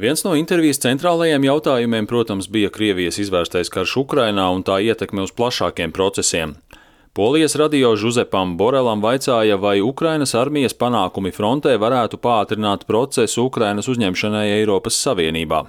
Viens no intervijas centrālajiem jautājumiem, protams, bija Krievijas izvērstais karš Ukrainā un tā ietekme uz plašākiem procesiem. Polijas radio Žuzepam Borelam vaicāja, vai Ukrainas armijas panākumi frontē varētu pātrināt procesu Ukrainas uzņemšanai Eiropas Savienībā.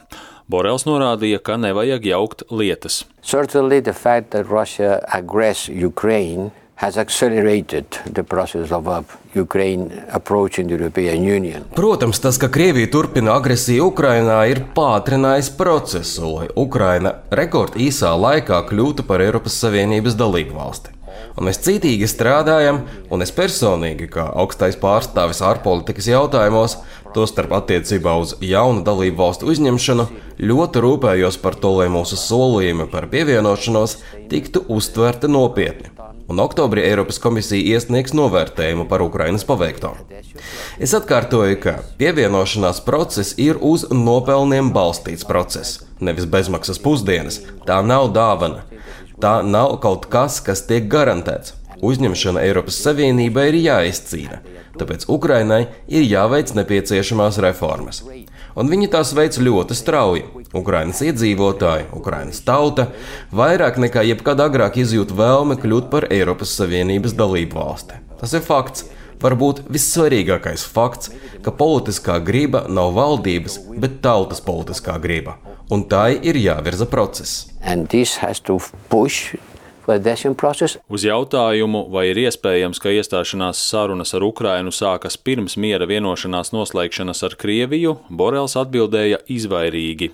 Borels norādīja, ka nevajag jaukt lietas. Certainly the fact that Russia aggressed Ukraine has accelerated the process of uh, Ukraine approaching the European Union. Protams, tas, ka Krievija turpina agresiju Ukrainā, ir pātrinājis procesu, lai Ukraina rekord īsā laikā kļūtu par Eiropas Savienības dalību valsti. Un mēs cītīgi strādājam, un es personīgi, kā augstais pārstāvis ārpolitikas jautājumos, tostarp attiecībā uz jaunu dalību valstu uzņemšanu, ļoti rūpējos par to, lai mūsu solījumi par pievienošanos tiktu uztverti nopietni un oktobrī Eiropas komisija iesniegs novērtējumu par Ukrainas paveikto. Es atkārtoju, ka pievienošanās process ir uz nopelniem balstīts process, nevis bezmaksas pusdienas. Tā nav dāvana. Tā nav kaut kas, kas tiek garantēts. Uzņemšana Eiropas Savienībai ir jāizcīna, tāpēc Ukrainai ir jāveic nepieciešamās reformas un viņi tās veic ļoti strauji. Ukrainas iedzīvotāji, Ukrainas tauta vairāk nekā jebkad agrāk izjūt vēlme kļūt par Eiropas Savienības dalību valsti. Tas ir fakts. Varbūt vissvarīgākais fakts, ka politiskā griba nav valdības, bet tautas politiskā griba, un tai ir jāvirza process. Uz jautājumu, vai ir iespējams, ka iestāšanās sarunas ar Ukrainu sākas pirms miera vienošanās noslēgšanas ar Krieviju, Borels atbildēja izvairīgi.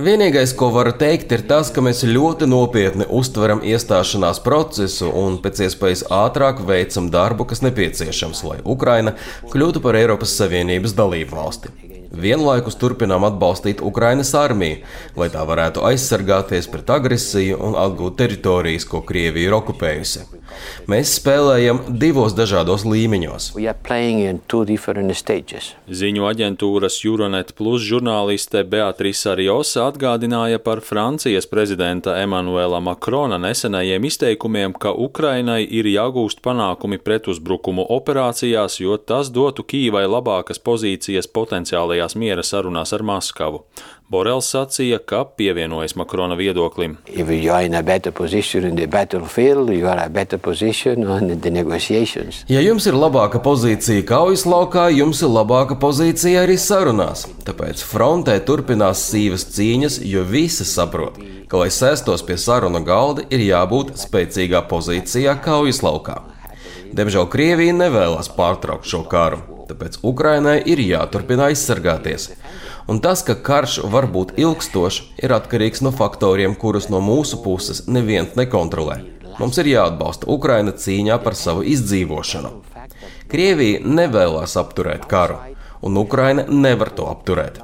Vienīgais, ko varu teikt, ir tas, ka mēs ļoti nopietni uztveram iestāšanās procesu un pēc iespējas ātrāk veicam darbu, kas nepieciešams, lai Ukraina kļūtu par Eiropas Savienības dalību valsti. Vienlaikus turpinām atbalstīt Ukrainas armiju, lai tā varētu aizsargāties pret agresiju un atgūt teritorijas, ko Krievija ir okupējusi. Mēs spēlējam divos dažādos līmeņos. Ziņu aģentūras Euronet Plus žurnāliste Beatrice Ariosa atgādināja par Francijas prezidenta Emanuela Makrona nesenajiem izteikumiem, ka Ukrainai ir jāgūst panākumi pretuzbrukumu operācijās, jo tas dotu Kīvai labākas pozīcijas potenciālajās miera sarunās ar Maskavu. Borels sacīja, ka pievienojas Makrona viedoklim. Ja jums ir labāka pozīcija kaujas laukā, jums ir labāka pozīcija arī sarunās. Tāpēc frontē turpinās sīvas cīņas, jo visi saprot, ka, lai sēstos pie sarunu galda, ir jābūt spēcīgā pozīcijā kaujas laukā. Diemžēl Krievija nevēlas pārtraukt šo karu, tāpēc Ukrainai ir jāturpina aizsargāties un tas, ka karš var būt ilgstošs, ir atkarīgs no faktoriem, kurus no mūsu puses neviens nekontrolē. Mums ir jāatbalsta Ukraina cīņā par savu izdzīvošanu. Krievija nevēlas apturēt karu, un Ukraina nevar to apturēt.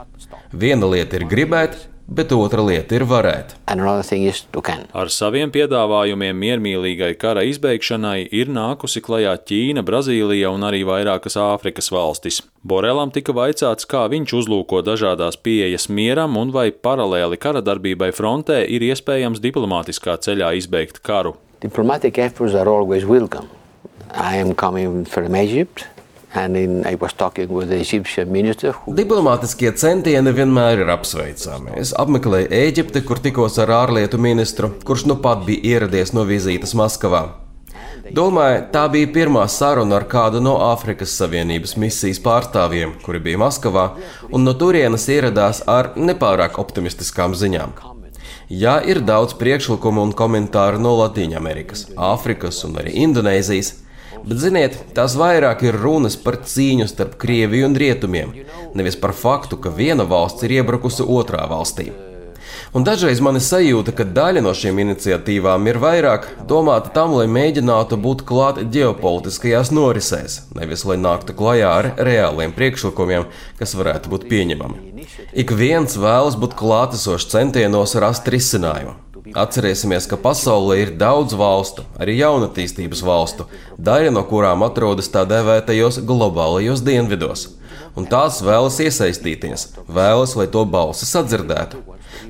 Viena lieta ir gribēt, bet otra lieta ir varēt. Ar saviem piedāvājumiem miermīlīgai kara izbeigšanai ir nākusi klajā Ķīna, Brazīlija un arī vairākas Āfrikas valstis. Borelam tika vaicāts, kā viņš uzlūko dažādās pieejas mieram un vai paralēli kara darbībai frontē ir iespējams diplomātiskā ceļā izbeigt karu. Diplomatic efforts are always welcome. I am coming from Egypt. Diplomātiskie centieni vienmēr ir apsveicami. Es apmeklēju Eģipti, kur tikos ar ārlietu ministru, kurš nu pat bija ieradies no vizītes Maskavā. Domāju, tā bija pirmā saruna ar kādu no Āfrikas Savienības misijas pārstāvjiem, kuri bija Maskavā, un no turienes ieradās ar nepārāk optimistiskām ziņām. Jā, ir daudz priekšlikumu un komentāru no Latvijas, Āfrikas un arī Indonēzijas. Bet, ziniet, tās vairāk ir runas par cīņu starp Krieviju un Rietumiem, nevis par faktu, ka viena valsts ir iebrukusi otrā valstī. Un dažreiz man ir sajūta, ka daļa no šīm iniciatīvām ir vairāk domāta tam, lai mēģinātu būt klāt ģeopolitiskajās norisēs, nevis lai nāktu klajā ar reāliem priekšlikumiem, kas varētu būt pieņemami. Ik viens vēlas būt klātesošs centienos rast risinājumu. Atcerēsimies, ka pasaulē ir daudz valstu, arī jaunatīstības valstu, daļa no kurām atrodas tā dēvētajos globālajos dienvidos. Un tās vēlas iesaistīties, vēlas, lai to balsi sadzirdētu.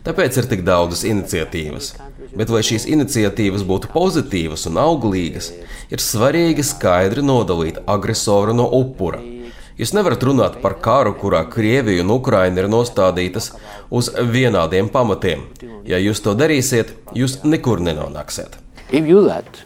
Tāpēc ir tik daudzas iniciatīvas. Bet, lai šīs iniciatīvas būtu pozitīvas un auglīgas, ir svarīgi skaidri nodalīt agresoru no upura. Jūs nevarat runāt par karu, kurā Krievija un Ukraina ir nostādītas uz vienādiem pamatiem. Ja jūs to darīsiet, jūs nekur nenonāksiet. That,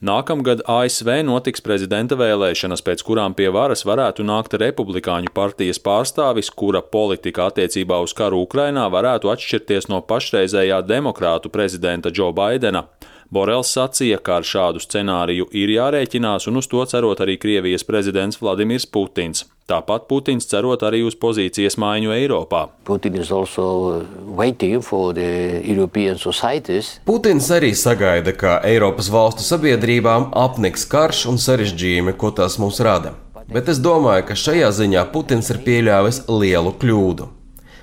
Nākamgad ASV notiks prezidenta vēlēšanas, pēc kurām pie varas varētu nākt republikāņu partijas pārstāvis, kura politika attiecībā uz karu Ukrainā varētu atšķirties no pašreizējā demokrātu prezidenta Džo Baidena. Borels sacīja, ka ar šādu scenāriju ir jārēķinās, un uz to cerot arī Krievijas prezidents Vladimirs Putins. Tāpat Putins cerot arī uz pozīcijas maiņu Eiropā. Putins arī sagaida, ka Eiropas valstu sabiedrībām apniks karš un sarežģījumi, ko tas mums rada. Bet es domāju, ka šajā ziņā Putins ir pieļāvis lielu kļūdu.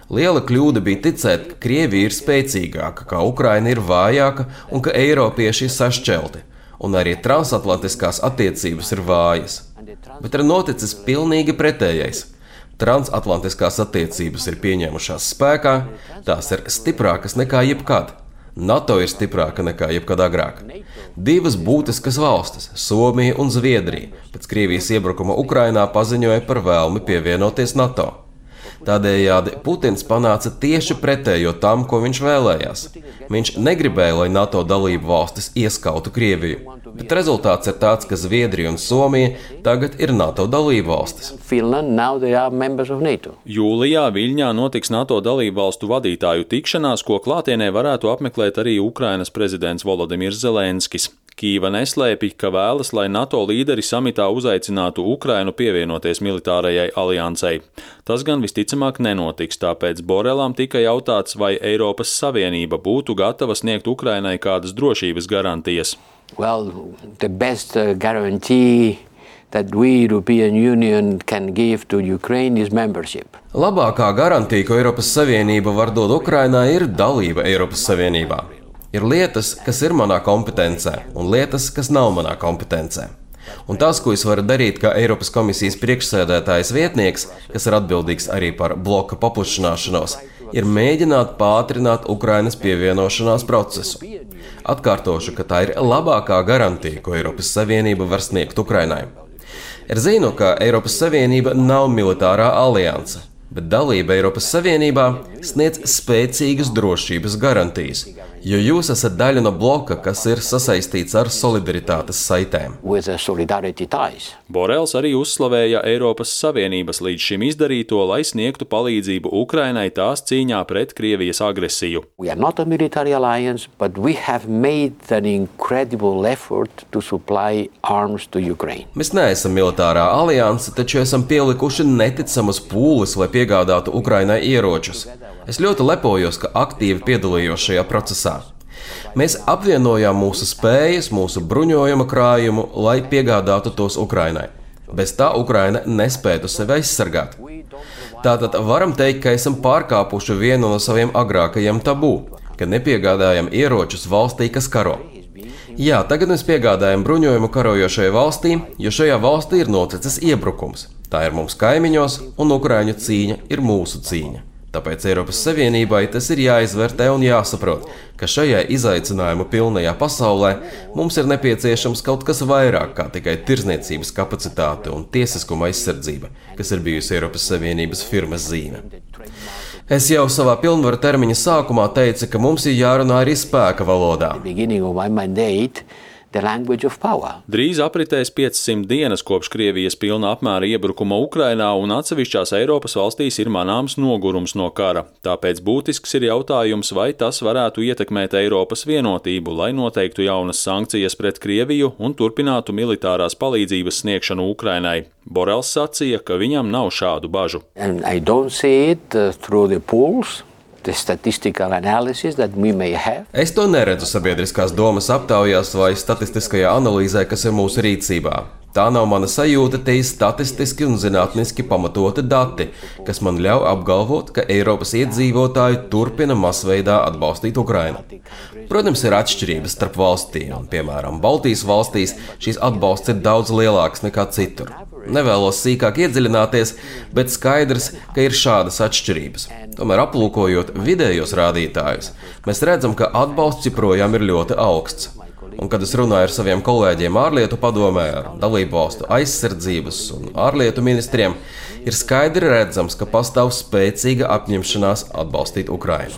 Liela kļūda bija ticēt, ka Krievija ir spēcīgāka, ka Ukraina ir vājāka un ka Eiropieši ir sašķelti, un arī transatlantiskās attiecības ir vājas. Bet ir noticis pilnīgi pretējais. Transatlantiskās attiecības ir pieņēmušās spēkā, tās ir stiprākas nekā jebkad. NATO ir stiprāka nekā jebkad agrāk. Divas būtiskas valstis, Somija un Zviedrija, pēc Krievijas iebrukuma Ukrainā paziņoja par vēlmi pievienoties NATO. Tādējādi Putins panāca tieši pretējo tam, ko viņš vēlējās. Viņš negribēja, lai NATO dalību valstis ieskautu Krieviju, bet rezultāts ir tāds, ka Zviedrija un Somija tagad ir NATO dalību valstis. Jūlijā Viļņā notiks NATO dalību valstu vadītāju tikšanās, ko klātienē varētu apmeklēt arī Ukrainas prezidents Volodimirs Zelenskis. Kīva neslēpj, ka vēlas, lai NATO līderi samitā uzaicinātu Ukrainu pievienoties militārajai aliansei. Tas gan visticamāk nenotiks, tāpēc Borelam tika jautāts, vai Eiropas Savienība būtu gatava sniegt Ukrainai kādas drošības garantijas. Well, that we, European Union, can give to Ukraine is membership. Labākā garantija, ko Eiropas Savienība var dot Ukrainai, ir dalība Eiropas Savienībā. Ir lietas, kas ir manā kompetencē, un lietas, kas nav manā kompetencē. Un tas, ko es varu darīt kā Eiropas komisijas priekšsēdētājas vietnieks, kas ir atbildīgs arī par bloka paplašināšanos, ir mēģināt pātrināt Ukrainas pievienošanās procesu. Atkārtošu, ka tā ir labākā garantija, ko Eiropas Savienība var sniegt Ukrainai. Es zinu, ka Eiropas Savienība nav militārā alianse, bet dalība Eiropas Savienībā sniedz spēcīgas drošības garantijas, jo jūs esat daļa no bloka, kas ir sasaistīts ar solidaritātes saitēm. Borels arī uzslavēja Eiropas Savienības līdz šim izdarīto, lai sniegtu palīdzību Ukrainai tās cīņā pret Krievijas agresiju. Alliance, Mēs neesam militārā alianse, taču esam pielikuši neticamas pūles, lai piegādātu Ukrainai ieročus. Es ļoti lepojos, ka aktīvi piedalījos šajā procesā. Mēs apvienojām mūsu spējas, mūsu bruņojuma krājumu, lai piegādātu tos Ukrainai. Bez tā Ukraina nespētu sevi aizsargāt. Tātad varam teikt, ka esam pārkāpuši vienu no saviem agrākajiem tabū, ka nepiegādājam ieročus valstī, kas karo. Jā, tagad mēs piegādājam bruņojumu karojošajai valstī, jo šajā valstī ir noticis iebrukums. Tā ir mums kaimiņos, un Ukrāņu cīņa ir mūsu cīņa. Tāpēc Eiropas Savienībai tas ir jāizvērtē un jāsaprot, ka šajā izaicinājumu pilnajā pasaulē mums ir nepieciešams kaut kas vairāk kā tikai tirzniecības kapacitāte un tiesiskuma aizsardzība, kas ir bijusi Eiropas Savienības firmas zīme. Es jau savā pilnvaru termiņa sākumā teicu, ka mums ir jārunā arī spēka valodā. Drīz apritēs 500 dienas kopš Krievijas pilna apmēra iebrukuma Ukrainā, un atsevišķās Eiropas valstīs ir manāms nogurums no kara. Tāpēc būtisks ir jautājums, vai tas varētu ietekmēt Eiropas vienotību, lai noteiktu jaunas sankcijas pret Krieviju un turpinātu militārās palīdzības sniegšanu Ukrainai. Borels sacīja, ka viņam nav šādu bažu. Es to neredzu sabiedriskās domas aptaujās vai statistiskajā analīzē, kas ir mūsu rīcībā. Tā nav mana sajūta, te ir statistiski un zinātniski pamatoti dati, kas man ļauj apgalvot, ka Eiropas iedzīvotāji turpina masveidā atbalstīt Ukrainu. Protams, ir atšķirības starp valstīm, piemēram, Baltijas valstīs šīs atbalsts ir daudz lielāks nekā citur. Nevēlos sīkāk iedziļināties, bet skaidrs, ka ir šādas atšķirības. Tomēr, aplūkojot vidējos rādītājus, mēs redzam, ka atbalsts joprojām ir ļoti augsts. Un, kad es runāju ar saviem kolēģiem ārlietu padomē, dalību valstu aizsardzības un ārlietu ministriem, ir skaidri redzams, ka pastāv spēcīga apņemšanās atbalstīt Ukrainu.